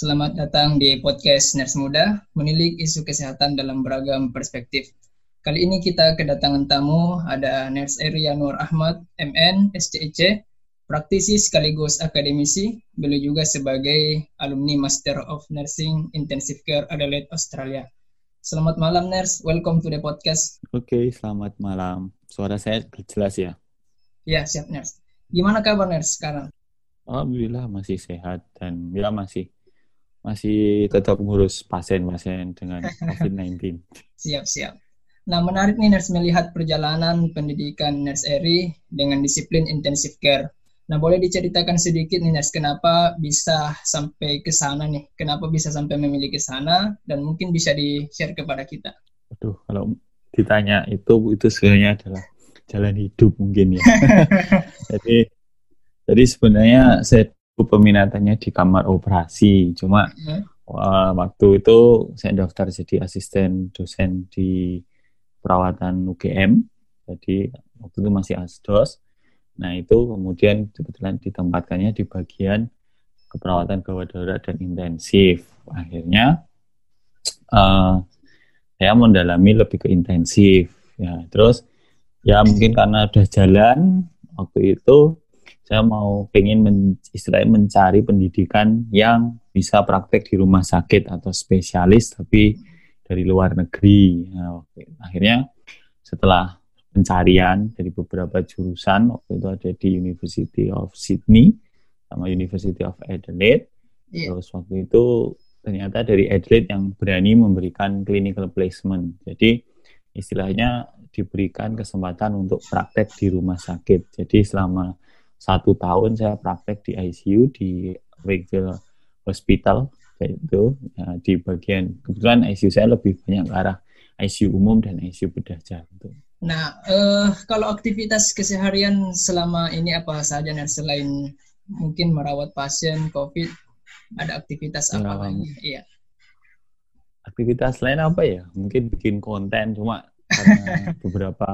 Selamat datang di podcast Nurse Muda, menilik isu kesehatan dalam beragam perspektif. Kali ini kita kedatangan tamu, ada Nurse Eria Nur Ahmad, MN, SCIC, praktisi sekaligus akademisi, beliau juga sebagai alumni Master of Nursing Intensive Care Adelaide, Australia. Selamat malam Nurse, welcome to the podcast. Oke, selamat malam. Suara saya jelas ya? Ya, siap Nurse. Gimana kabar Nurse sekarang? Alhamdulillah masih sehat dan ya masih masih tetap ngurus pasien-pasien dengan COVID-19. Siap-siap. Nah, menarik nih Nurse melihat perjalanan pendidikan Nurse Eri dengan disiplin intensive care. Nah, boleh diceritakan sedikit nih Nurse, kenapa bisa sampai ke sana nih? Kenapa bisa sampai memilih ke sana? Dan mungkin bisa di-share kepada kita. Aduh, kalau ditanya itu, itu sebenarnya adalah jalan hidup mungkin ya. jadi, jadi sebenarnya saya peminatannya di kamar operasi. Cuma hmm. uh, waktu itu saya daftar jadi asisten dosen di perawatan UGM. Jadi waktu itu masih asdos. Nah itu kemudian kebetulan ditempatkannya di bagian keperawatan gawat darurat dan intensif. Akhirnya uh, saya mendalami lebih ke intensif. Ya terus ya mungkin karena udah jalan waktu itu saya mau pengen men, istilahnya mencari pendidikan yang bisa praktek di rumah sakit atau spesialis tapi dari luar negeri. Nah, akhirnya setelah pencarian dari beberapa jurusan waktu itu ada di University of Sydney sama University of Adelaide. Yeah. Terus waktu itu ternyata dari Adelaide yang berani memberikan clinical placement. Jadi istilahnya diberikan kesempatan untuk praktek di rumah sakit. Jadi selama satu tahun saya praktek di ICU di Wakefield Hospital kayak itu ya, di bagian kebetulan ICU saya lebih banyak ke arah ICU umum dan ICU bedah jantung. Nah, uh, kalau aktivitas keseharian selama ini apa saja nih selain mungkin merawat pasien COVID, ada aktivitas apa ya, lagi? Iya. Aktivitas lain apa ya? Mungkin bikin konten, cuma karena beberapa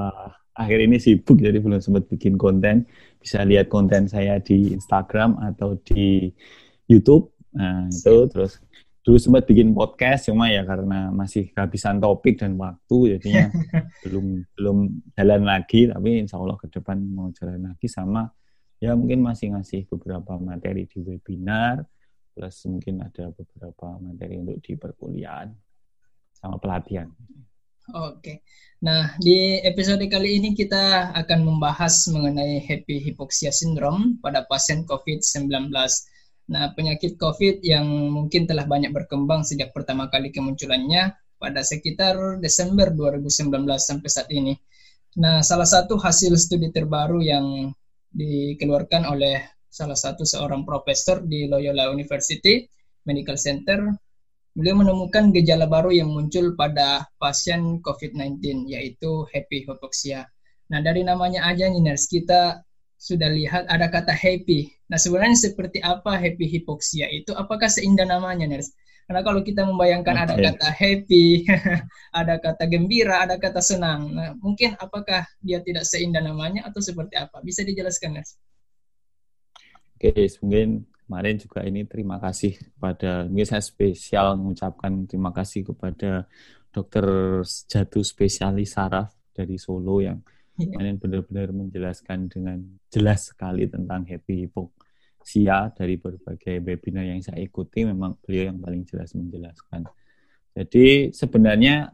akhir ini sibuk jadi belum sempat bikin konten. Bisa lihat konten saya di Instagram atau di YouTube. Nah, itu terus dulu sempat bikin podcast cuma ya karena masih kehabisan topik dan waktu jadinya belum belum jalan lagi tapi insya Allah ke depan mau jalan lagi sama ya mungkin masih ngasih beberapa materi di webinar plus mungkin ada beberapa materi untuk di perkuliahan sama pelatihan. Oke. Nah, di episode kali ini kita akan membahas mengenai happy hypoxia syndrome pada pasien COVID-19. Nah, penyakit COVID yang mungkin telah banyak berkembang sejak pertama kali kemunculannya pada sekitar Desember 2019 sampai saat ini. Nah, salah satu hasil studi terbaru yang dikeluarkan oleh salah satu seorang profesor di Loyola University Medical Center beliau menemukan gejala baru yang muncul pada pasien COVID-19 yaitu happy hypoxia. Nah, dari namanya aja nih nurse, kita sudah lihat ada kata happy. Nah, sebenarnya seperti apa happy hypoxia itu? Apakah seindah namanya nurse? Karena kalau kita membayangkan ada kata happy, ada kata gembira, ada kata senang. Nah, mungkin apakah dia tidak seindah namanya atau seperti apa? Bisa dijelaskan, Nurse? Oke, mungkin kemarin juga ini terima kasih kepada mungkin saya spesial mengucapkan terima kasih kepada dokter jatuh spesialis saraf dari Solo yang yeah. kemarin benar-benar menjelaskan dengan jelas sekali tentang happy hypoxia dari berbagai webinar yang saya ikuti memang beliau yang paling jelas menjelaskan. Jadi sebenarnya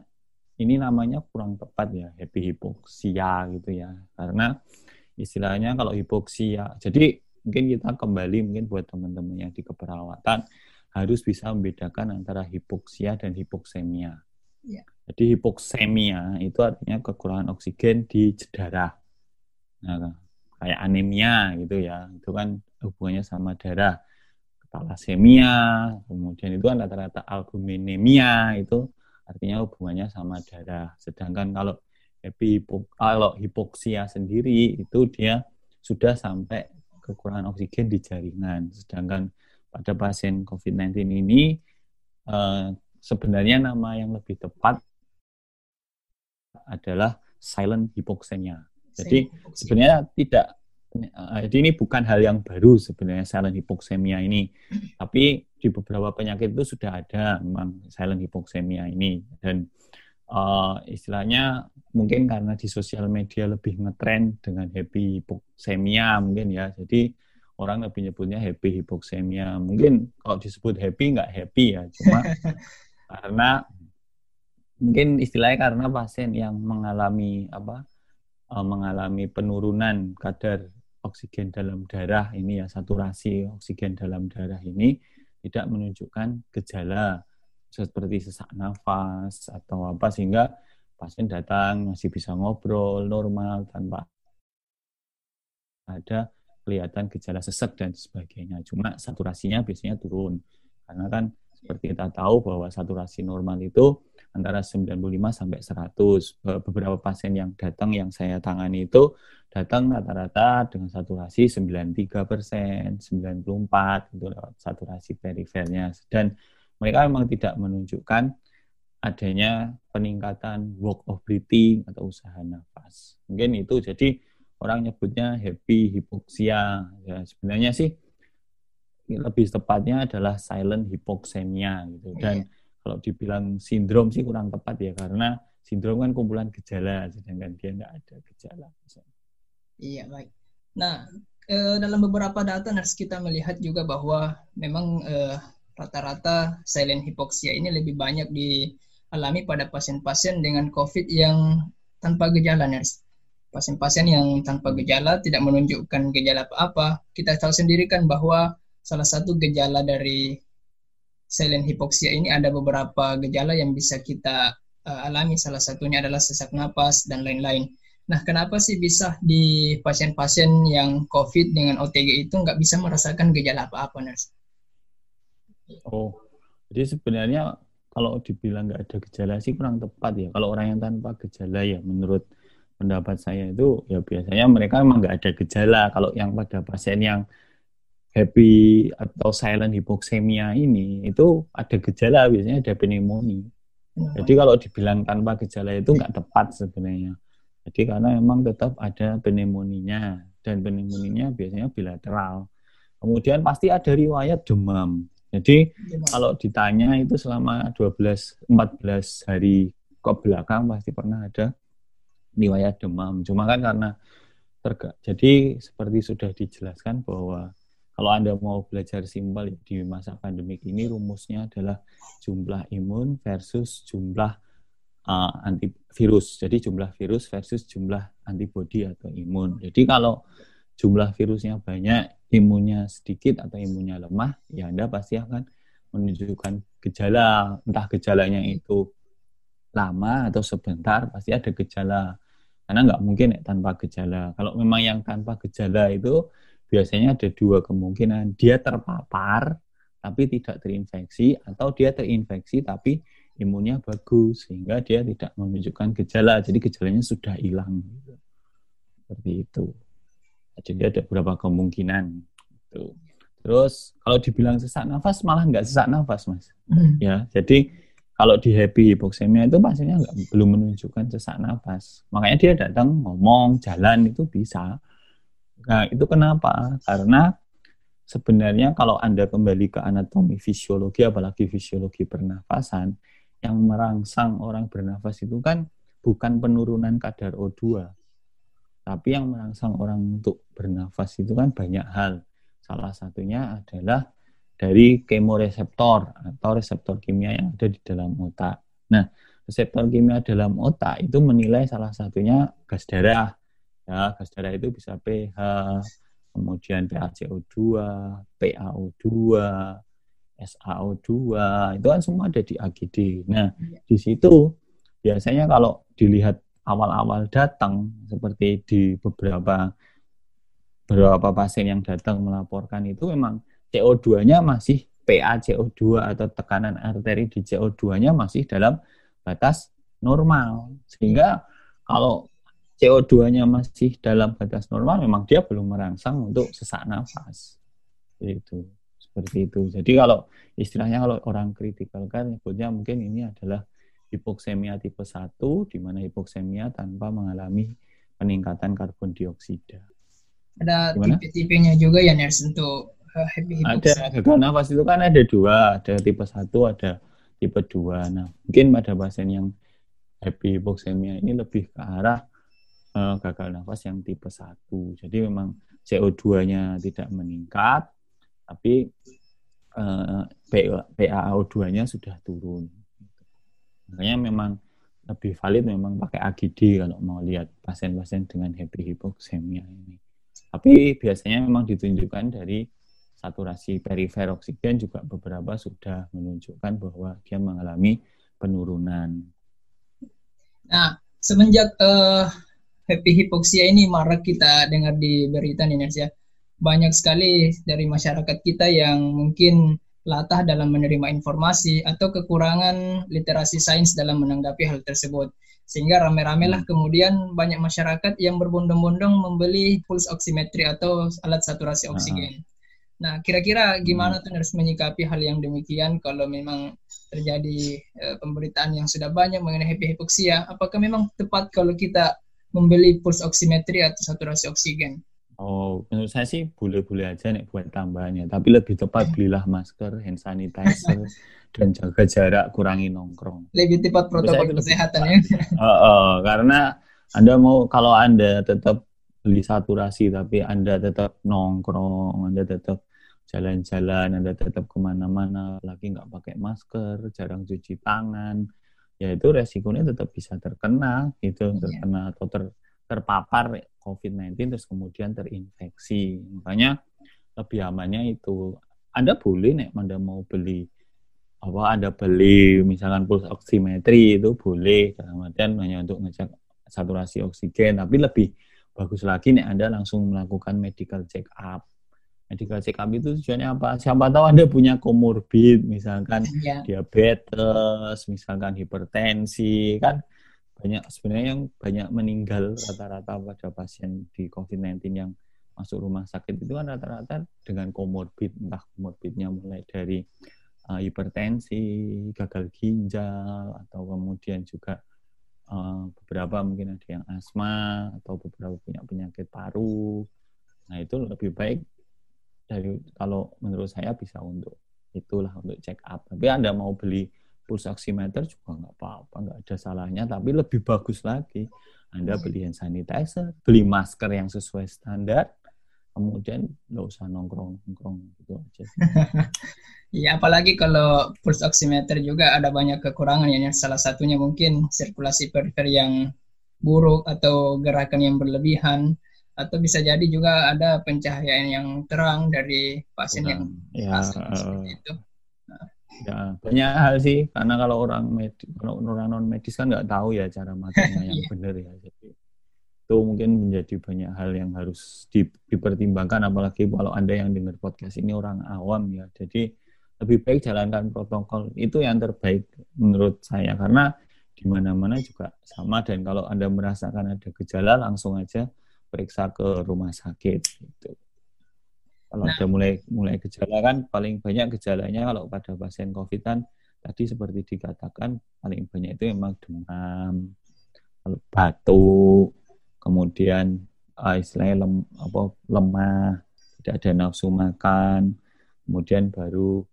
ini namanya kurang tepat ya happy hypoxia gitu ya karena istilahnya kalau hipoksia jadi mungkin kita kembali mungkin buat teman-teman yang di keperawatan harus bisa membedakan antara hipoksia dan hipoksemia. Ya. Jadi hipoksemia itu artinya kekurangan oksigen di darah. Nah, kayak anemia gitu ya, itu kan hubungannya sama darah. Talasemia, kemudian itu kan rata-rata albuminemia itu artinya hubungannya sama darah. Sedangkan kalau kalau hipoksia sendiri itu dia sudah sampai kekurangan oksigen di jaringan. Sedangkan pada pasien COVID-19 ini uh, sebenarnya nama yang lebih tepat adalah silent hypoxemia. Jadi sebenarnya tidak jadi ini bukan hal yang baru sebenarnya silent hypoxemia ini, tapi di beberapa penyakit itu sudah ada memang silent hypoxemia ini dan uh, istilahnya mungkin karena di sosial media lebih ngetren dengan happy hypoxemia mungkin ya, jadi orang lebih nyebutnya happy hypoxemia. Mungkin kalau disebut happy nggak happy ya, cuma karena mungkin istilahnya karena pasien yang mengalami apa uh, mengalami penurunan kadar oksigen dalam darah ini ya saturasi oksigen dalam darah ini tidak menunjukkan gejala seperti sesak nafas atau apa sehingga pasien datang masih bisa ngobrol normal tanpa ada kelihatan gejala sesek dan sebagainya. Cuma saturasinya biasanya turun karena kan seperti kita tahu bahwa saturasi normal itu antara 95 sampai 100. Beberapa pasien yang datang yang saya tangani itu datang rata-rata dengan saturasi 93 persen, 94 itu saturasi perifernya. Dan mereka memang tidak menunjukkan adanya peningkatan work of breathing atau usaha nafas. Mungkin itu jadi orang nyebutnya happy hipoksia. Ya, sebenarnya sih lebih tepatnya adalah silent hypoxemia gitu. Dan yeah kalau dibilang sindrom sih kurang tepat ya karena sindrom kan kumpulan gejala sedangkan dia nggak ada gejala. Iya baik. Nah e, dalam beberapa data nurse kita melihat juga bahwa memang eh, rata-rata silent hypoxia ini lebih banyak dialami pada pasien-pasien dengan COVID yang tanpa gejala nurse. Pasien-pasien yang tanpa gejala tidak menunjukkan gejala apa-apa. Kita tahu sendiri kan bahwa salah satu gejala dari silent hypoxia ini ada beberapa gejala yang bisa kita uh, alami. Salah satunya adalah sesak napas dan lain-lain. Nah, kenapa sih bisa di pasien-pasien yang COVID dengan OTG itu nggak bisa merasakan gejala apa-apa, nurse? Oh, jadi sebenarnya kalau dibilang nggak ada gejala sih kurang tepat ya. Kalau orang yang tanpa gejala ya, menurut pendapat saya itu ya biasanya mereka memang nggak ada gejala. Kalau yang pada pasien yang happy atau silent hypoxemia ini itu ada gejala biasanya ada pneumonia. Hmm. Jadi kalau dibilang tanpa gejala itu nggak tepat sebenarnya. Jadi karena memang tetap ada pneumonia dan pneumonia biasanya bilateral. Kemudian pasti ada riwayat demam. Jadi kalau ditanya itu selama 12 14 hari ke belakang pasti pernah ada riwayat demam. Cuma kan karena terga jadi seperti sudah dijelaskan bahwa kalau Anda mau belajar simpel di masa pandemik ini rumusnya adalah jumlah imun versus jumlah uh, antivirus. Jadi jumlah virus versus jumlah antibodi atau imun. Jadi kalau jumlah virusnya banyak, imunnya sedikit atau imunnya lemah, ya Anda pasti akan menunjukkan gejala. Entah gejalanya itu lama atau sebentar, pasti ada gejala. Karena nggak mungkin ya tanpa gejala. Kalau memang yang tanpa gejala itu biasanya ada dua kemungkinan. Dia terpapar tapi tidak terinfeksi atau dia terinfeksi tapi imunnya bagus sehingga dia tidak menunjukkan gejala. Jadi gejalanya sudah hilang. Seperti itu. Jadi ada beberapa kemungkinan. Itu. Terus kalau dibilang sesak nafas malah nggak sesak nafas mas. Hmm. Ya, jadi kalau di happy hypoxemia itu pasiennya nggak belum menunjukkan sesak nafas. Makanya dia datang ngomong, jalan itu bisa. Nah, itu kenapa? Karena sebenarnya kalau Anda kembali ke anatomi fisiologi, apalagi fisiologi pernafasan, yang merangsang orang bernafas itu kan bukan penurunan kadar O2, tapi yang merangsang orang untuk bernafas itu kan banyak hal. Salah satunya adalah dari kemoreseptor atau reseptor kimia yang ada di dalam otak. Nah, reseptor kimia dalam otak itu menilai salah satunya gas darah, Ya, gas darah itu bisa pH, kemudian PaCO2, PaO2, SaO2, itu kan semua ada di AGD. Nah, iya. di situ biasanya kalau dilihat awal-awal datang seperti di beberapa beberapa pasien yang datang melaporkan itu memang CO2-nya masih PaCO2 atau tekanan arteri di CO2-nya masih dalam batas normal. Sehingga kalau CO2-nya masih dalam batas normal, memang dia belum merangsang untuk sesak nafas. Itu seperti itu. Jadi kalau istilahnya kalau orang kritikal kan mungkin ini adalah hipoksemia tipe 1 di mana hipoksemia tanpa mengalami peningkatan karbon dioksida. ada tipe-tipenya juga ya nurse untuk uh. Ada gagal nafas itu kan ada dua, ada tipe satu, ada tipe dua. Nah, mungkin pada pasien yang happy hypoxemia ini lebih ke arah uh, gagal nafas yang tipe satu. Jadi memang CO2-nya tidak meningkat, tapi uh, PaO2-nya sudah turun. Makanya memang lebih valid memang pakai AGD kalau mau lihat pasien-pasien dengan happy hypoxemia ini. Tapi biasanya memang ditunjukkan dari saturasi perifer oksigen juga beberapa sudah menunjukkan bahwa dia mengalami penurunan. Nah, semenjak uh, happy hypoxia ini marak kita dengar di berita nih ya, banyak sekali dari masyarakat kita yang mungkin latah dalam menerima informasi atau kekurangan literasi sains dalam menanggapi hal tersebut. Sehingga rame-rame lah hmm. kemudian banyak masyarakat yang berbondong-bondong membeli pulse oximetry atau alat saturasi oksigen. Nah, kira-kira gimana tuh harus menyikapi hal yang demikian kalau memang terjadi e, pemberitaan yang sudah banyak mengenai hypoxia? Apakah memang tepat kalau kita membeli pulse oximetry atau saturasi oksigen? Oh, menurut saya sih boleh-boleh aja nih buat tambahannya. Tapi lebih tepat belilah masker, hand sanitizer, dan jaga jarak, kurangi nongkrong. Lebih tepat protokol kesehatan ya. Uh, uh, karena Anda mau, kalau Anda tetap beli saturasi, tapi Anda tetap nongkrong, Anda tetap jalan-jalan, Anda tetap ke mana-mana, lagi nggak pakai masker, jarang cuci tangan, ya itu resikonya tetap bisa terkena, gitu, iya. terkena atau ter terpapar COVID-19 terus kemudian terinfeksi. Makanya lebih amannya itu Anda boleh nih Anda mau beli apa Anda beli misalkan pulse oximetry itu boleh dalam artian hanya untuk ngecek saturasi oksigen tapi lebih bagus lagi nih Anda langsung melakukan medical check up. Medical check up itu tujuannya apa? Siapa tahu Anda punya komorbid, misalkan ya. diabetes, misalkan hipertensi, kan banyak sebenarnya yang banyak meninggal rata-rata pada pasien di COVID-19 yang masuk rumah sakit itu kan rata-rata dengan komorbid entah komorbidnya mulai dari uh, hipertensi, gagal ginjal atau kemudian juga uh, beberapa mungkin ada yang asma atau beberapa punya penyakit paru. Nah, itu lebih baik dari kalau menurut saya bisa untuk itulah untuk check up. Tapi Anda mau beli pulse oximeter juga nggak apa-apa, nggak ada salahnya. Tapi lebih bagus lagi, Anda beli hand sanitizer, beli masker yang sesuai standar, kemudian nggak usah nongkrong-nongkrong gitu aja. Iya, apalagi kalau pulse oximeter juga ada banyak kekurangan ya. Salah satunya mungkin sirkulasi perifer yang buruk atau gerakan yang berlebihan atau bisa jadi juga ada pencahayaan yang terang dari pasien yang ya, uh, itu. Ya, banyak hal sih karena kalau orang medis, kalau orang non medis kan nggak tahu ya cara matanya yang yeah. benar ya. Jadi itu mungkin menjadi banyak hal yang harus di, dipertimbangkan apalagi kalau Anda yang dengar podcast ini orang awam ya. Jadi lebih baik jalankan protokol itu yang terbaik menurut saya karena di mana-mana juga sama dan kalau Anda merasakan ada gejala langsung aja periksa ke rumah sakit gitu. Kalau nah. ada mulai mulai gejala kan paling banyak gejalanya kalau pada pasien COVID kan tadi seperti dikatakan paling banyak itu memang demam, lalu batuk, kemudian uh, istilahnya lem, apa, lemah, tidak ada nafsu makan, kemudian baru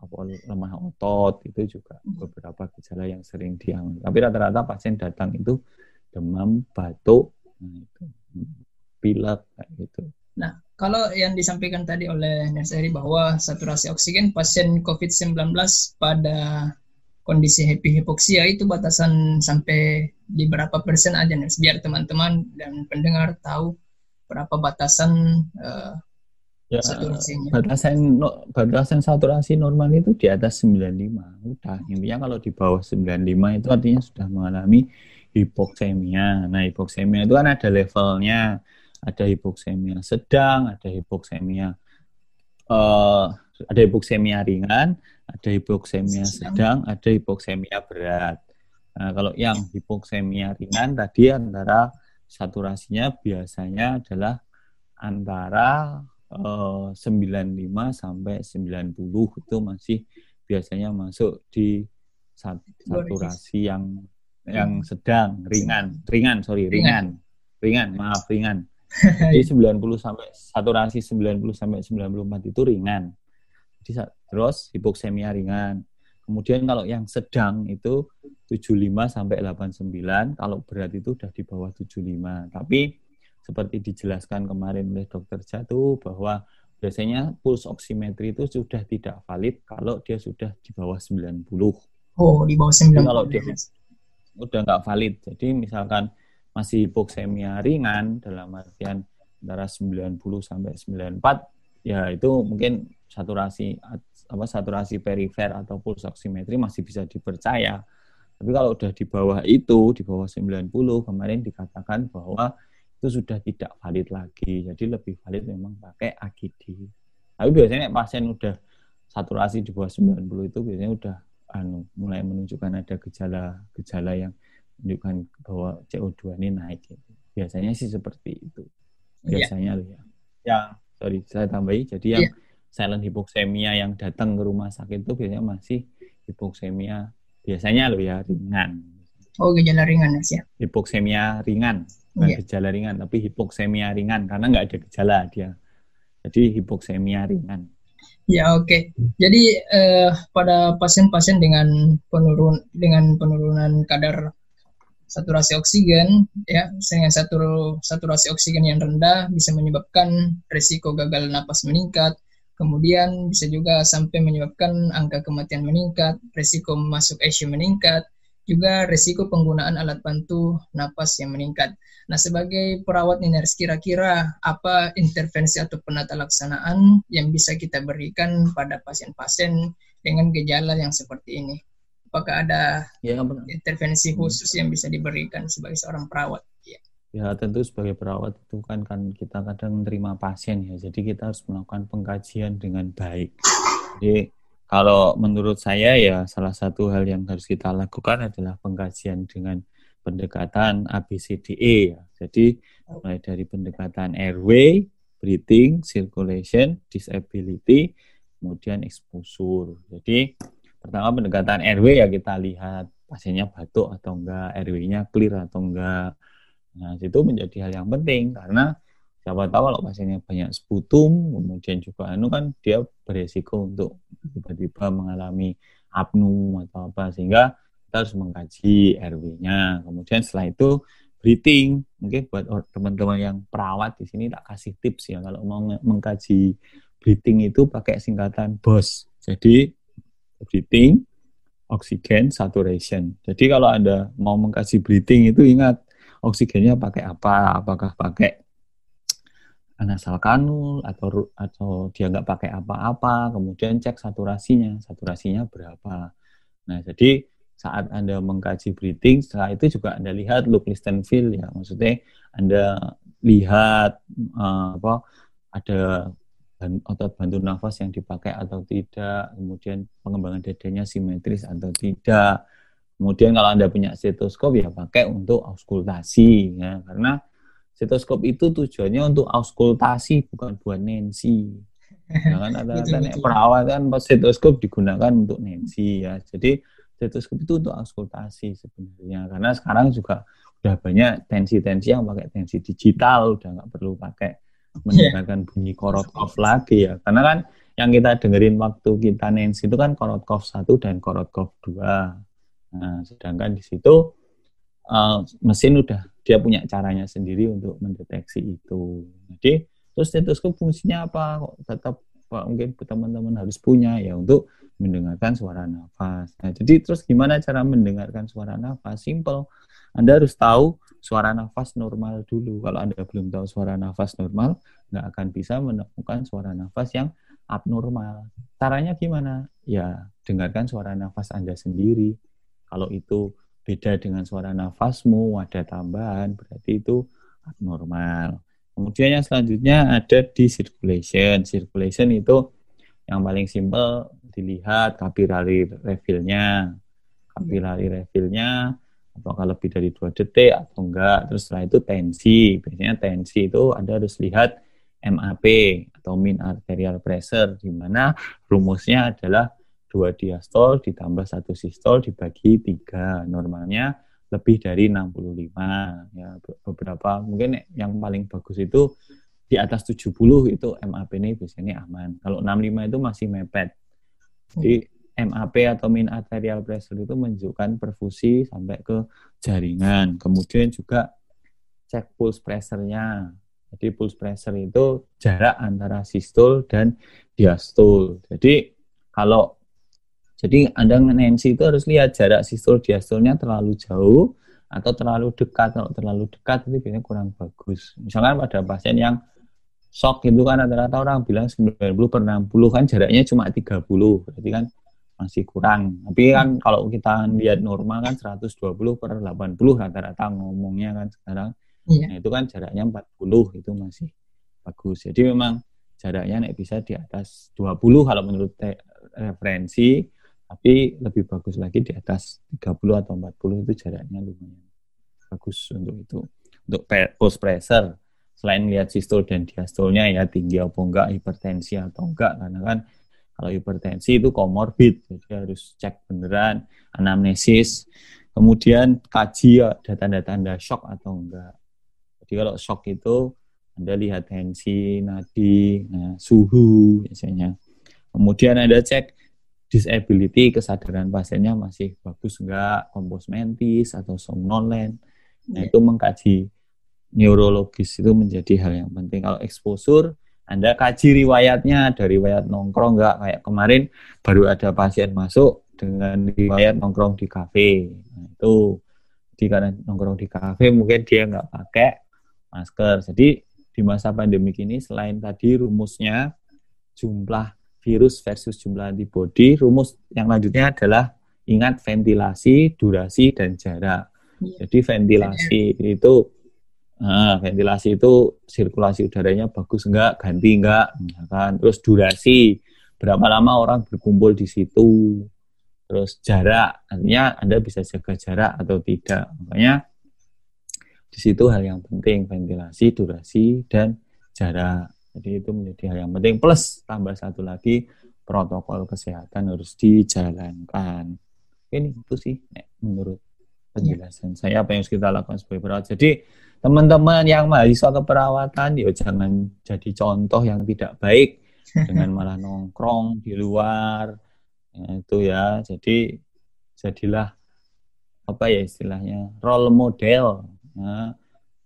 apa lemah otot itu juga beberapa gejala yang sering dialami. Tapi rata-rata pasien datang itu demam, batuk, nah itu pilek kayak gitu. Nah, kalau yang disampaikan tadi oleh Nerseri bahwa saturasi oksigen pasien COVID-19 pada kondisi happy hipoksia itu batasan sampai di berapa persen aja nih biar teman-teman dan pendengar tahu berapa batasan uh, ya, saturasinya. Batasan no, batasan saturasi normal itu di atas 95. Udah, intinya kalau di bawah 95 itu artinya sudah mengalami hipoksemia. Nah, hipoksemia itu kan ada levelnya ada hipoksemia sedang, ada hipoksemia uh, ada hipoksemia ringan, ada hipoksemia sedang, ada hipoksemia berat. Nah, kalau yang hipoksemia ringan tadi antara saturasinya biasanya adalah antara uh, eh, 95 sampai 90 itu masih biasanya masuk di saturasi yang yang sedang ringan ringan sorry ringan ringan maaf ringan Jadi 90 sampai saturasi 90 sampai 94 itu ringan. Jadi terus hipoksemia ringan. Kemudian kalau yang sedang itu 75 sampai 89, kalau berat itu udah di bawah 75. Tapi seperti dijelaskan kemarin oleh dokter Jatuh bahwa biasanya pulse oximetri itu sudah tidak valid kalau dia sudah di bawah 90. Oh, di bawah 90. Jadi kalau dia udah nggak valid. Jadi misalkan masih hipoksemia ringan dalam artian antara 90 sampai 94 ya itu mungkin saturasi apa saturasi perifer atau pulse oximetri masih bisa dipercaya. Tapi kalau udah di bawah itu, di bawah 90 kemarin dikatakan bahwa itu sudah tidak valid lagi. Jadi lebih valid memang pakai AGD. Tapi biasanya pasien udah saturasi di bawah 90 itu biasanya udah anu mulai menunjukkan ada gejala-gejala yang menunjukkan bahwa CO2 ini naik. Gitu. Biasanya sih seperti itu. Iya. Biasanya ya. loh ya. Yang sorry saya tambahi. Jadi yang ya. silent hipoksemia yang datang ke rumah sakit itu biasanya masih hipoksemia biasanya loh ya ringan. Oh gejala ringan ya? Hipoksemia ringan, bukan ya. gejala ringan, tapi hipoksemia ringan karena nggak ada gejala dia. Jadi hipoksemia ringan. Ya oke. Okay. Jadi eh, pada pasien-pasien dengan penurun dengan penurunan kadar saturasi oksigen ya dengan satur, saturasi oksigen yang rendah bisa menyebabkan risiko gagal napas meningkat. Kemudian bisa juga sampai menyebabkan angka kematian meningkat, risiko masuk ICU meningkat, juga risiko penggunaan alat bantu napas yang meningkat. Nah, sebagai perawat Niners, kira-kira apa intervensi atau penata laksanaan yang bisa kita berikan pada pasien-pasien dengan gejala yang seperti ini? Apakah ada ya, intervensi khusus yang bisa diberikan sebagai seorang perawat? Ya. ya, tentu sebagai perawat itu kan kan kita kadang menerima pasien ya, jadi kita harus melakukan pengkajian dengan baik. Jadi kalau menurut saya ya salah satu hal yang harus kita lakukan adalah pengkajian dengan pendekatan ABCDE ya. Jadi mulai dari pendekatan airway, breathing, circulation, disability, kemudian exposure. Jadi pertama pendekatan airway ya kita lihat pasiennya batuk atau enggak, airway-nya clear atau enggak. Nah, itu menjadi hal yang penting karena siapa tahu kalau pasiennya banyak sputum, kemudian juga anu kan dia beresiko untuk tiba-tiba mengalami apnu atau apa sehingga kita harus mengkaji RW-nya. Kemudian setelah itu breathing. Mungkin buat teman-teman yang perawat di sini tak kasih tips ya kalau mau mengkaji breathing itu pakai singkatan BOS. Jadi breathing, oksigen, saturation. Jadi kalau Anda mau mengkaji breathing itu ingat oksigennya pakai apa? Apakah pakai nasal kanul atau atau dia nggak pakai apa-apa, kemudian cek saturasinya, saturasinya berapa. Nah, jadi saat Anda mengkaji breathing, setelah itu juga Anda lihat look, listen, feel ya. Maksudnya Anda lihat uh, apa ada otot bantu nafas yang dipakai atau tidak, kemudian pengembangan dadanya simetris atau tidak. Kemudian kalau Anda punya stetoskop ya pakai untuk auskultasi ya, karena stetoskop itu tujuannya untuk auskultasi bukan buat Nancy. Ya kan ada perawatan stetoskop digunakan untuk Nancy ya. Jadi stetoskop itu untuk auskultasi sebenarnya karena sekarang juga udah banyak tensi-tensi yang pakai tensi digital udah nggak perlu pakai mendengarkan yeah. bunyi Korotkov lagi ya karena kan yang kita dengerin waktu kita nensi itu kan Korotkov 1 dan Korotkov 2 nah sedangkan di situ uh, mesin udah dia punya caranya sendiri untuk mendeteksi itu jadi terus stetoskop fungsinya apa kok tetap mungkin teman-teman harus punya ya untuk mendengarkan suara nafas. Nah, jadi terus gimana cara mendengarkan suara nafas? Simple. Anda harus tahu suara nafas normal dulu. Kalau Anda belum tahu suara nafas normal, nggak akan bisa menemukan suara nafas yang abnormal. Caranya gimana? Ya, dengarkan suara nafas Anda sendiri. Kalau itu beda dengan suara nafasmu, ada tambahan, berarti itu abnormal. Kemudian yang selanjutnya ada di circulation. Circulation itu yang paling simpel dilihat kapilari refillnya kapilari refillnya apakah lebih dari dua detik atau enggak? Terus setelah itu tensi. Biasanya tensi itu anda harus lihat MAP atau mean arterial pressure di mana rumusnya adalah dua diastol ditambah satu sistol dibagi tiga. Normalnya lebih dari 65 ya beberapa mungkin yang paling bagus itu di atas 70 itu MAP ini biasanya aman. Kalau 65 itu masih mepet. Jadi MAP atau mean arterial pressure itu menunjukkan perfusi sampai ke jaringan. Kemudian juga cek pulse pressure-nya. Jadi pulse pressure itu jarak antara sistol dan diastol. Jadi kalau jadi Anda ngenensi itu harus lihat jarak sistol diastolnya terlalu jauh atau terlalu dekat. Kalau terlalu dekat itu biasanya kurang bagus. Misalkan pada pasien yang shock itu kan rata-rata orang bilang 90 per 60 kan jaraknya cuma 30. Berarti kan masih kurang. Tapi kan kalau kita lihat normal kan 120 per 80 rata-rata ngomongnya kan sekarang. Iya. Nah, itu kan jaraknya 40 itu masih bagus. Jadi memang jaraknya nek bisa di atas 20 kalau menurut referensi tapi lebih bagus lagi di atas 30 atau 40 itu jaraknya lumayan bagus untuk itu untuk post pressure selain lihat sistol dan diastolnya ya tinggi apa enggak hipertensi atau enggak karena kan kalau hipertensi itu komorbid jadi harus cek beneran anamnesis kemudian kaji tanda-tanda shock atau enggak jadi kalau shock itu anda lihat tensi nadi nah, suhu biasanya kemudian ada cek disability kesadaran pasiennya masih bagus enggak, kompos mentis atau somnolen. Nah, iya. itu mengkaji neurologis itu menjadi hal yang penting. Kalau exposure, Anda kaji riwayatnya dari riwayat nongkrong enggak kayak kemarin baru ada pasien masuk dengan riwayat nongkrong di kafe. Nah, itu jadi karena nongkrong di kafe mungkin dia nggak pakai masker. Jadi di masa pandemi ini selain tadi rumusnya jumlah virus versus jumlah antibody, rumus yang lanjutnya adalah ingat ventilasi, durasi, dan jarak. Ya. Jadi ventilasi itu nah, ventilasi itu sirkulasi udaranya bagus enggak, ganti enggak, kan. Terus durasi, berapa lama orang berkumpul di situ. Terus jarak, artinya Anda bisa jaga jarak atau tidak. Makanya di situ hal yang penting ventilasi, durasi, dan jarak. Jadi itu menjadi hal yang penting. Plus tambah satu lagi protokol kesehatan harus dijalankan. Ini itu sih menurut penjelasan ya. saya apa yang harus kita lakukan sebagai perawat. Jadi teman-teman yang mahasiswa keperawatan ya jangan jadi contoh yang tidak baik dengan malah nongkrong di luar ya, itu ya. Jadi jadilah apa ya istilahnya role model. Ya.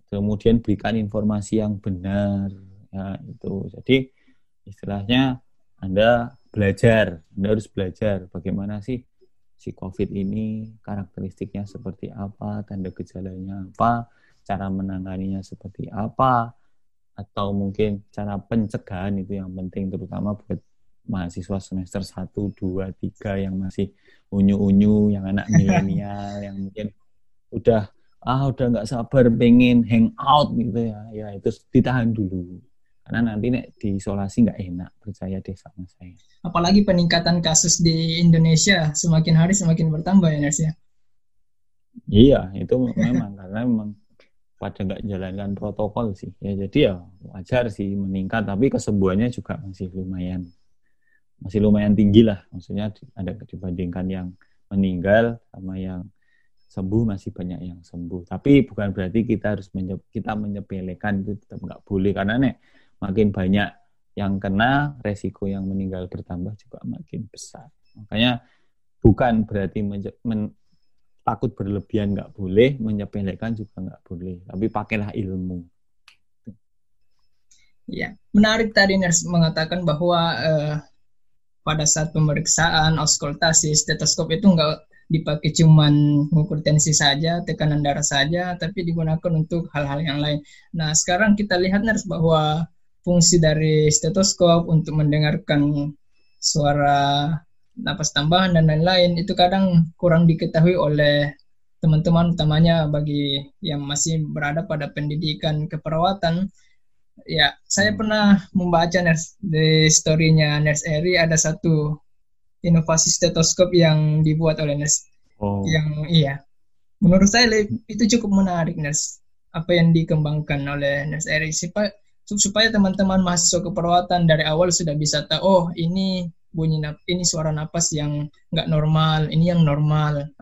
Kemudian berikan informasi yang benar ya itu jadi istilahnya anda belajar anda harus belajar bagaimana sih si covid ini karakteristiknya seperti apa tanda gejalanya apa cara menanganinya seperti apa atau mungkin cara pencegahan itu yang penting terutama buat mahasiswa semester 1, 2, 3 yang masih unyu-unyu, yang anak milenial, yang mungkin udah ah udah nggak sabar pengen hang out gitu ya, ya itu ditahan dulu. Karena nanti nek diisolasi nggak enak percaya deh sama saya. Apalagi peningkatan kasus di Indonesia semakin hari semakin bertambah ya Nes ya? Iya itu memang karena memang pada nggak jalankan protokol sih. Ya jadi ya wajar sih meningkat tapi kesembuhannya juga masih lumayan masih lumayan tinggi lah. Maksudnya ada dibandingkan yang meninggal sama yang sembuh masih banyak yang sembuh. Tapi bukan berarti kita harus menye kita menyepelekan itu tetap nggak boleh. Karena nek makin banyak yang kena, resiko yang meninggal bertambah juga makin besar. Makanya bukan berarti men, takut berlebihan nggak boleh, menyepelekan juga nggak boleh, tapi pakailah ilmu. Ya, menarik tadi Ners mengatakan bahwa eh, pada saat pemeriksaan auskultasi stetoskop itu nggak dipakai cuman mengukur tensi saja, tekanan darah saja, tapi digunakan untuk hal-hal yang lain. Nah, sekarang kita lihat Ners bahwa fungsi dari stetoskop untuk mendengarkan suara napas tambahan dan lain-lain itu kadang kurang diketahui oleh teman-teman utamanya bagi yang masih berada pada pendidikan keperawatan. Ya saya hmm. pernah membaca nurse, di storynya Nurse Eri ada satu inovasi stetoskop yang dibuat oleh Nurse oh. yang iya. Menurut saya itu cukup menarik Nurse apa yang dikembangkan oleh Nurse Eri. Supaya teman-teman mahasiswa keperawatan dari awal sudah bisa tahu oh ini bunyi nap ini suara napas yang nggak normal ini yang normal.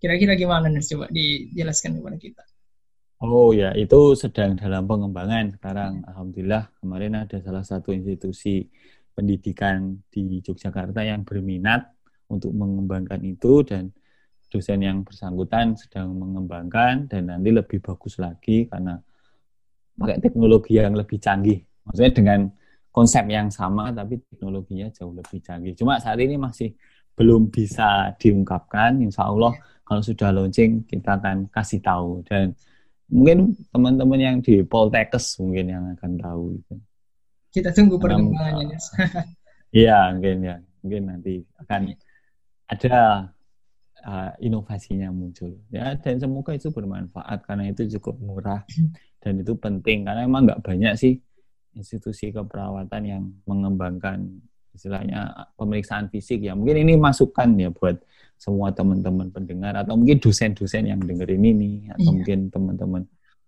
Kira-kira gimana nih coba dijelaskan kepada kita. Oh ya, itu sedang dalam pengembangan sekarang. Alhamdulillah kemarin ada salah satu institusi pendidikan di Yogyakarta yang berminat untuk mengembangkan itu dan dosen yang bersangkutan sedang mengembangkan dan nanti lebih bagus lagi karena pakai teknologi yang lebih canggih. Maksudnya dengan konsep yang sama tapi teknologinya jauh lebih canggih. Cuma saat ini masih belum bisa diungkapkan. Insya Allah kalau sudah launching kita akan kasih tahu dan mungkin teman-teman yang di Poltekkes mungkin yang akan tahu itu. Kita tunggu perkembangannya. Iya, mungkin ya. Mungkin nanti akan ada uh, inovasinya muncul. Ya, dan semoga itu bermanfaat karena itu cukup murah dan itu penting karena emang nggak banyak sih institusi keperawatan yang mengembangkan istilahnya pemeriksaan fisik ya. Mungkin ini masukan ya buat semua teman-teman pendengar atau mungkin dosen-dosen yang dengerin ini atau iya. mungkin teman-teman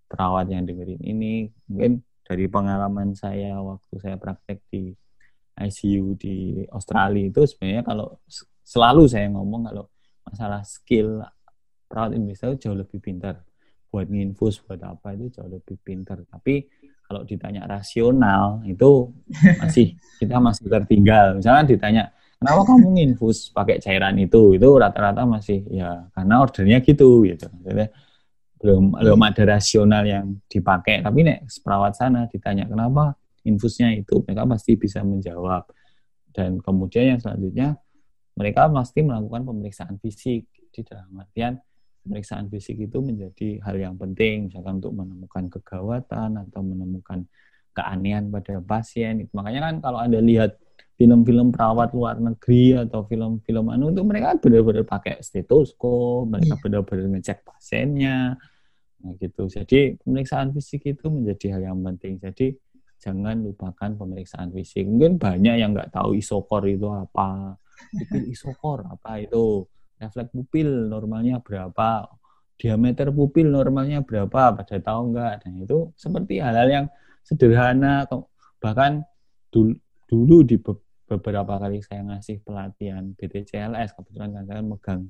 perawat yang dengerin ini mungkin dari pengalaman saya waktu saya praktek di ICU di Australia itu sebenarnya kalau selalu saya ngomong kalau masalah skill perawat Indonesia itu jauh lebih pintar buat nginfus buat apa itu jauh lebih pintar tapi kalau ditanya rasional itu masih kita masih tertinggal. Misalnya ditanya kenapa kamu nginfus pakai cairan itu? Itu rata-rata masih ya karena ordernya gitu gitu. Jadi belum belum ada rasional yang dipakai. Tapi nek perawat sana ditanya kenapa infusnya itu? Mereka pasti bisa menjawab. Dan kemudian yang selanjutnya mereka pasti melakukan pemeriksaan fisik di dalam artian pemeriksaan fisik itu menjadi hal yang penting misalkan untuk menemukan kegawatan atau menemukan keanehan pada pasien makanya kan kalau anda lihat film-film perawat luar negeri atau film-film anu itu mereka benar-benar pakai stetoskop, mereka yeah. benar-benar ngecek pasiennya. Nah, gitu. Jadi pemeriksaan fisik itu menjadi hal yang penting. Jadi jangan lupakan pemeriksaan fisik. Mungkin banyak yang nggak tahu isokor itu apa, pupil isokor apa itu, refleks pupil normalnya berapa, diameter pupil normalnya berapa, pada tahu nggak? Dan itu seperti hal-hal yang sederhana, bahkan dulu, dulu di beberapa kali saya ngasih pelatihan BTCLS kebetulan kan saya megang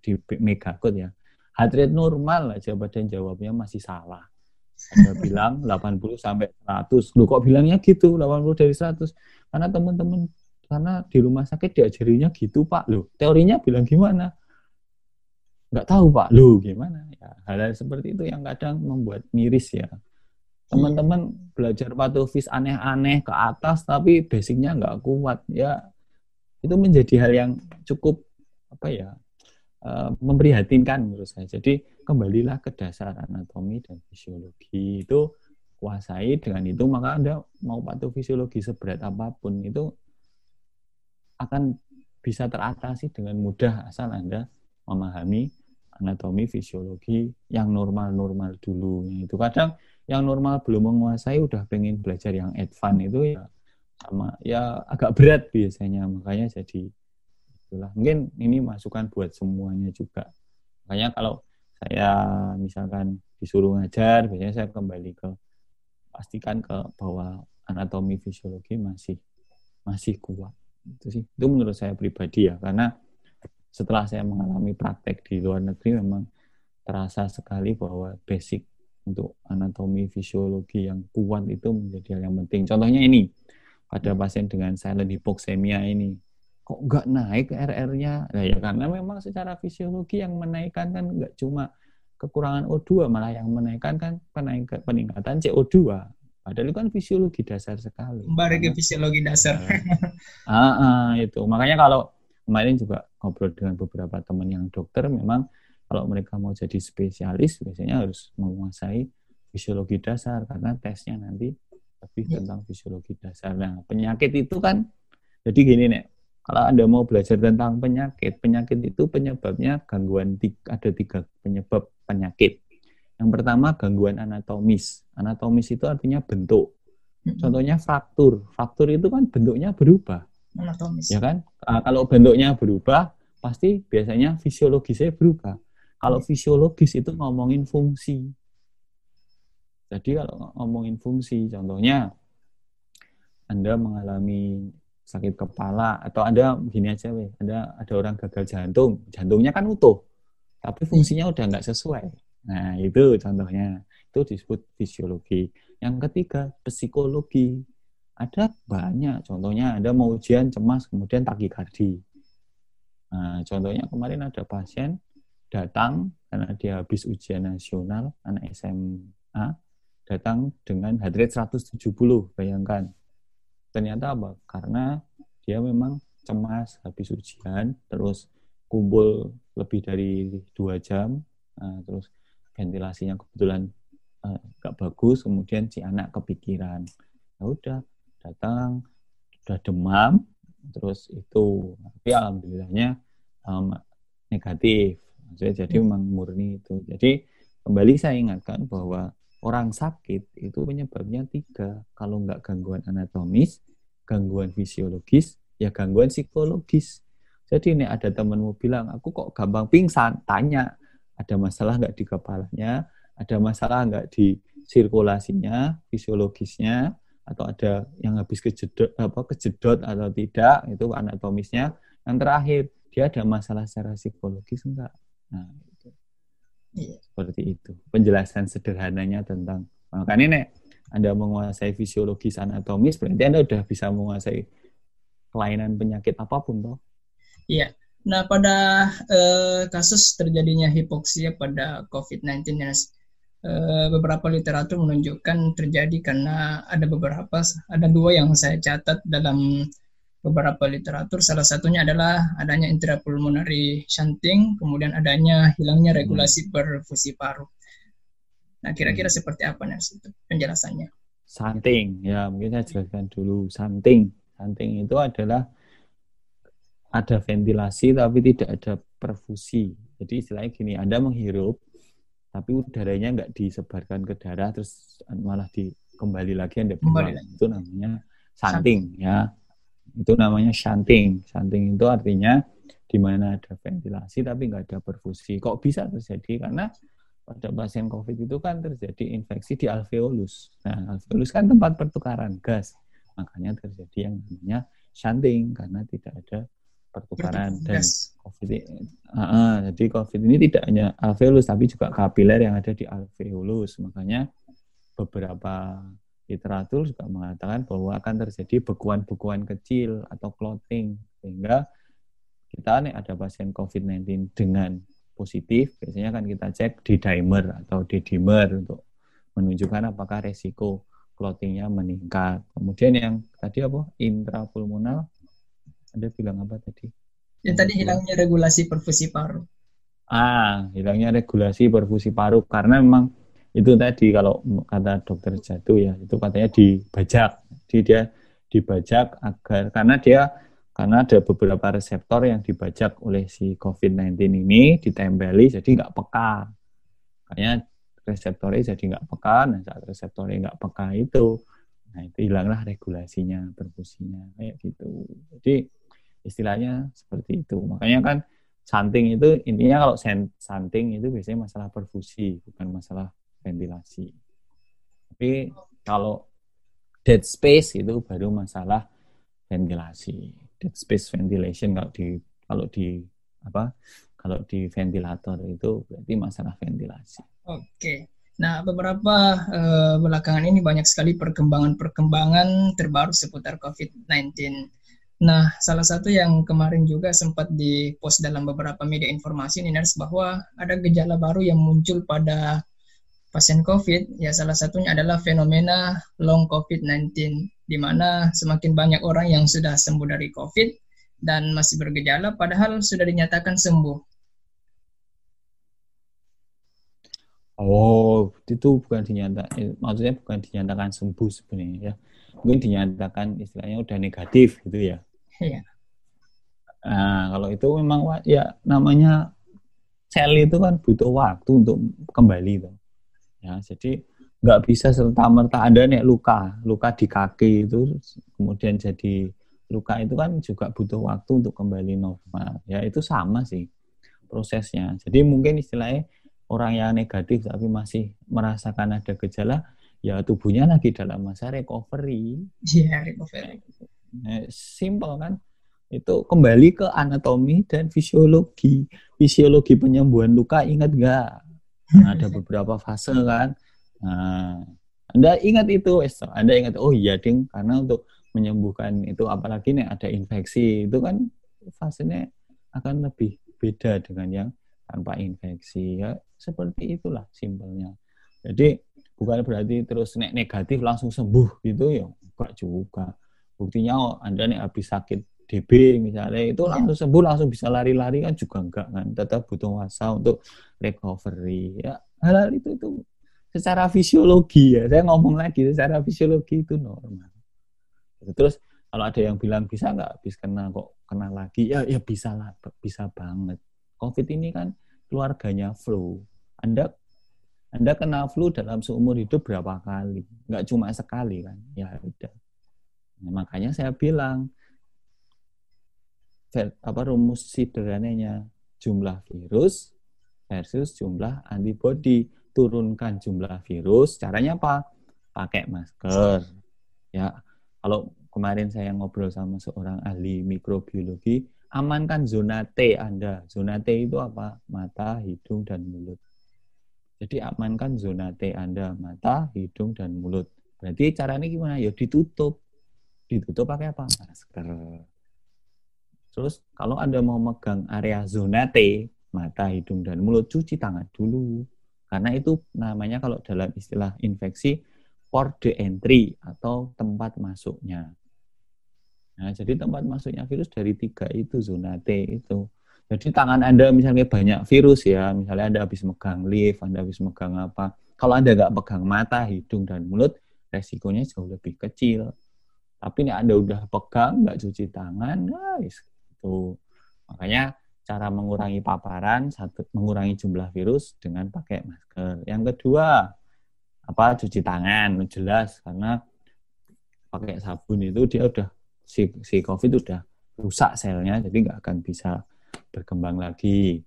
di Megakut ya. Heart rate normal aja badan jawabnya masih salah. Ada bilang 80 sampai 100 lu kok bilangnya gitu? 80 dari 100 karena teman-teman karena di rumah sakit diajarinya gitu pak. Lo teorinya bilang gimana nggak tahu pak. Lo gimana? Ya hal-hal seperti itu yang kadang membuat miris ya. Teman-teman belajar patofis aneh-aneh ke atas tapi basicnya nggak kuat ya. Itu menjadi hal yang cukup apa ya uh, memprihatinkan menurut saya. Jadi kembalilah ke dasar anatomi dan fisiologi. Itu kuasai dengan itu maka anda mau patofisiologi seberat apa pun itu akan bisa teratasi dengan mudah asal anda memahami anatomi fisiologi yang normal-normal dulu itu. Kadang yang normal belum menguasai udah pengen belajar yang advance itu ya sama ya agak berat biasanya. Makanya jadi itulah. Mungkin ini masukan buat semuanya juga. Makanya kalau saya misalkan disuruh ngajar biasanya saya kembali ke pastikan ke bahwa anatomi fisiologi masih masih kuat. Itu sih. Itu menurut saya pribadi ya. Karena setelah saya mengalami praktek di luar negeri memang terasa sekali bahwa basic untuk anatomi fisiologi yang kuat itu menjadi hal yang penting. Contohnya ini pada pasien dengan silent hypoxemia ini kok nggak naik RR-nya? Nah, ya karena memang secara fisiologi yang menaikkan kan nggak cuma kekurangan O2 malah yang menaikkan kan peningkatan CO2. Padahal itu kan fisiologi dasar sekali. Kembali ke fisiologi dasar. ah, ah, itu. Makanya kalau kemarin juga ngobrol dengan beberapa teman yang dokter memang kalau mereka mau jadi spesialis biasanya harus menguasai fisiologi dasar karena tesnya nanti lebih ya. tentang fisiologi dasar. Nah, penyakit itu kan jadi gini nek, kalau Anda mau belajar tentang penyakit, penyakit itu penyebabnya gangguan ada tiga penyebab penyakit. Yang pertama gangguan anatomis. Anatomis itu artinya bentuk. Contohnya fraktur. Fraktur itu kan bentuknya berubah. Anatomis. Ya kan? Nah, kalau bentuknya berubah, pasti biasanya fisiologisnya berubah. Kalau fisiologis itu ngomongin fungsi. Jadi kalau ngomongin fungsi, contohnya Anda mengalami sakit kepala atau Anda begini aja, weh, Anda ada orang gagal jantung, jantungnya kan utuh. tapi fungsinya udah nggak sesuai. Nah, itu contohnya. Itu disebut fisiologi. Yang ketiga, psikologi. Ada banyak. Contohnya ada mau ujian cemas, kemudian takikardi. Nah, contohnya kemarin ada pasien datang karena dia habis ujian nasional, anak SMA, datang dengan heart rate 170, bayangkan. Ternyata apa? Karena dia memang cemas habis ujian, terus kumpul lebih dari dua jam, nah, terus ventilasinya kebetulan uh, gak bagus, kemudian si anak kepikiran. Ya udah, datang, udah demam, terus itu, tapi alhamdulillahnya um, negatif. Maksudnya jadi hmm. memang murni itu. Jadi kembali saya ingatkan bahwa orang sakit itu penyebabnya tiga. Kalau nggak gangguan anatomis, gangguan fisiologis, ya gangguan psikologis. Jadi ini ada temanmu bilang, aku kok gampang pingsan, tanya, ada masalah nggak di kepalanya, ada masalah nggak di sirkulasinya, fisiologisnya, atau ada yang habis kejedot, apa, kejedot atau tidak, itu anatomisnya. Yang terakhir, dia ada masalah secara psikologis enggak? Nah, itu. Iya. Seperti itu. Penjelasan sederhananya tentang, makanya nek Anda menguasai fisiologis anatomis, berarti Anda sudah bisa menguasai kelainan penyakit apa pun toh. Iya. Nah, pada eh, kasus terjadinya hipoksia pada COVID-19 ya, eh, beberapa literatur menunjukkan terjadi karena ada beberapa ada dua yang saya catat dalam beberapa literatur salah satunya adalah adanya intrapulmonary shunting kemudian adanya hilangnya regulasi hmm. perfusi paru. Nah, kira-kira hmm. seperti apa nih penjelasannya? Shunting, ya mungkin saya jelaskan dulu. Shunting Stunting itu adalah ada ventilasi tapi tidak ada perfusi. Jadi istilahnya gini, Anda menghirup tapi udaranya nggak disebarkan ke darah terus malah di kembali lagi Anda buang. Itu namanya shunting ya. Itu namanya shunting. Shunting itu artinya di mana ada ventilasi tapi nggak ada perfusi. Kok bisa terjadi? Karena pada pasien COVID itu kan terjadi infeksi di alveolus. Nah, alveolus kan tempat pertukaran gas makanya terjadi yang namanya shunting karena tidak ada pertukaran dan COVID uh, uh, jadi COVID ini tidak hanya alveolus tapi juga kapiler yang ada di alveolus makanya beberapa literatur juga mengatakan bahwa akan terjadi bekuan-bekuan kecil atau clotting sehingga kita nih ada pasien COVID-19 dengan positif biasanya kan kita cek di dimer atau di dimer untuk menunjukkan apakah resiko clottingnya meningkat. Kemudian yang tadi apa? Intrapulmonal. Anda bilang apa tadi? Yang tadi hilangnya regulasi perfusi paru. Ah, hilangnya regulasi perfusi paru karena memang itu tadi kalau kata dokter jatuh ya itu katanya dibajak. Jadi dia dibajak agar karena dia karena ada beberapa reseptor yang dibajak oleh si COVID-19 ini ditempeli jadi nggak peka. Kayaknya reseptornya jadi nggak peka, nah saat reseptornya nggak peka itu, nah itu hilanglah regulasinya, perfusinya, kayak gitu. Jadi istilahnya seperti itu. Makanya kan santing itu intinya kalau santing itu biasanya masalah perfusi, bukan masalah ventilasi. Tapi kalau dead space itu baru masalah ventilasi. Dead space ventilation kalau di kalau di apa kalau di ventilator itu berarti masalah ventilasi. Oke. Nah, beberapa uh, belakangan ini banyak sekali perkembangan-perkembangan terbaru seputar COVID-19. Nah, salah satu yang kemarin juga sempat dipost dalam beberapa media informasi ini bahwa ada gejala baru yang muncul pada pasien COVID. Ya, salah satunya adalah fenomena long COVID-19, di mana semakin banyak orang yang sudah sembuh dari COVID dan masih bergejala, padahal sudah dinyatakan sembuh. Oh, itu bukan dinyatakan, eh, maksudnya bukan dinyatakan sembuh sebenarnya ya. Mungkin dinyatakan istilahnya udah negatif gitu ya. Iya. Nah, kalau itu memang ya namanya sel itu kan butuh waktu untuk kembali tuh. Ya, jadi nggak bisa serta merta ada nih luka, luka di kaki itu kemudian jadi luka itu kan juga butuh waktu untuk kembali normal. Ya, itu sama sih prosesnya. Jadi mungkin istilahnya orang yang negatif tapi masih merasakan ada gejala, ya tubuhnya lagi dalam masa recovery. Iya, yeah, recovery. Nah, simple kan. itu kembali ke anatomi dan fisiologi. Fisiologi penyembuhan luka ingat nggak? Nah, ada beberapa fase kan. Nah, anda ingat itu, Esther. Anda ingat, oh iya, ding, karena untuk menyembuhkan itu, apalagi nih ada infeksi, itu kan fasenya akan lebih beda dengan yang tanpa infeksi. Ya, seperti itulah simpelnya. Jadi, bukan berarti terus negatif langsung sembuh gitu ya, enggak juga. Buktinya, oh, Anda nih habis sakit DB misalnya itu iya. langsung sembuh langsung bisa lari-lari kan juga enggak kan? Tetap butuh masa untuk recovery ya. Hal-hal itu itu secara fisiologi ya. Saya ngomong lagi secara fisiologi itu normal. Terus kalau ada yang bilang bisa nggak habis kena kok kena lagi? Ya ya bisa lah bisa banget. Covid ini kan keluarganya flu. Anda anda kena flu dalam seumur hidup berapa kali? Nggak cuma sekali kan? Ya udah nah, makanya saya bilang apa rumus sederhananya jumlah virus versus jumlah antibody. Turunkan jumlah virus caranya apa? Pakai masker. Ya kalau kemarin saya ngobrol sama seorang ahli mikrobiologi amankan zona T Anda. Zona T itu apa? Mata hidung dan mulut. Jadi amankan zona T Anda mata hidung dan mulut. Berarti caranya gimana? Ya ditutup ditutup pakai apa masker Terus kalau Anda mau megang area zona T, mata, hidung, dan mulut, cuci tangan dulu. Karena itu namanya kalau dalam istilah infeksi, port de entry atau tempat masuknya. Nah, jadi tempat masuknya virus dari tiga itu zona T itu. Jadi tangan Anda misalnya banyak virus ya, misalnya Anda habis megang lift, Anda habis megang apa. Kalau Anda nggak pegang mata, hidung, dan mulut, resikonya jauh lebih kecil. Tapi ini Anda udah pegang, nggak cuci tangan, guys, itu. Makanya cara mengurangi paparan satu mengurangi jumlah virus dengan pakai masker. Yang kedua, apa cuci tangan jelas karena pakai sabun itu dia udah si, si covid udah rusak selnya jadi nggak akan bisa berkembang lagi.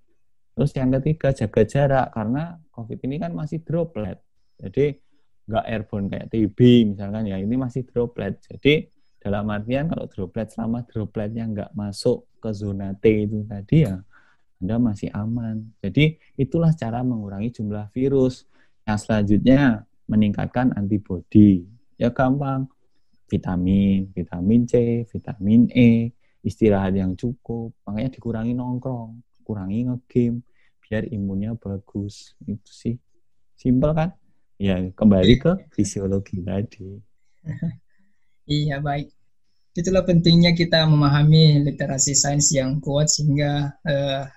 Terus yang ketiga jaga jarak karena covid ini kan masih droplet. Jadi nggak airborne kayak TB misalkan ya ini masih droplet. Jadi dalam artian kalau droplet selama dropletnya nggak masuk ke zona T itu tadi ya Anda masih aman. Jadi itulah cara mengurangi jumlah virus. Yang selanjutnya meningkatkan antibodi. Ya gampang. Vitamin, vitamin C, vitamin E, istirahat yang cukup. Makanya dikurangi nongkrong, kurangi ngegame biar imunnya bagus. Itu sih. Simpel kan? Ya, kembali ke fisiologi tadi. Iya, baik. Itulah pentingnya kita memahami literasi sains yang kuat sehingga uh,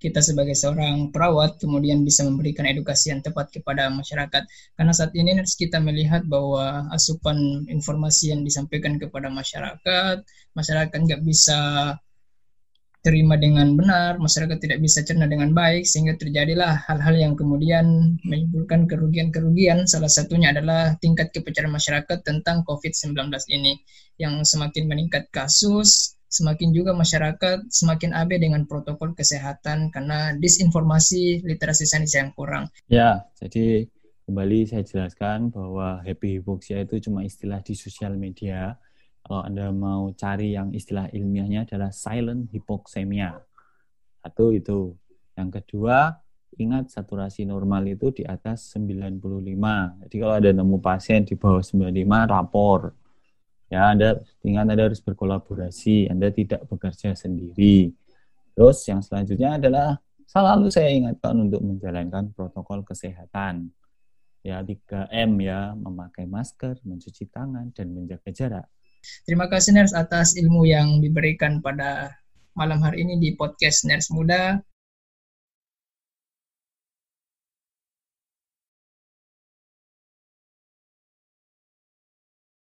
kita sebagai seorang perawat kemudian bisa memberikan edukasi yang tepat kepada masyarakat. Karena saat ini kita melihat bahwa asupan informasi yang disampaikan kepada masyarakat, masyarakat nggak bisa terima dengan benar, masyarakat tidak bisa cerna dengan baik, sehingga terjadilah hal-hal yang kemudian menimbulkan kerugian-kerugian. Salah satunya adalah tingkat kepercayaan masyarakat tentang COVID-19 ini, yang semakin meningkat kasus, semakin juga masyarakat semakin abe dengan protokol kesehatan karena disinformasi literasi sains yang kurang. Ya, jadi kembali saya jelaskan bahwa happy hypoxia itu cuma istilah di sosial media kalau Anda mau cari yang istilah ilmiahnya adalah silent hypoxemia. Satu itu. Yang kedua, ingat saturasi normal itu di atas 95. Jadi kalau ada nemu pasien di bawah 95, rapor. Ya, Anda ingat Anda harus berkolaborasi, Anda tidak bekerja sendiri. Terus yang selanjutnya adalah selalu saya ingatkan untuk menjalankan protokol kesehatan. Ya, 3M ya, memakai masker, mencuci tangan, dan menjaga jarak. Terima kasih Ners atas ilmu yang diberikan pada malam hari ini di podcast Ners Muda.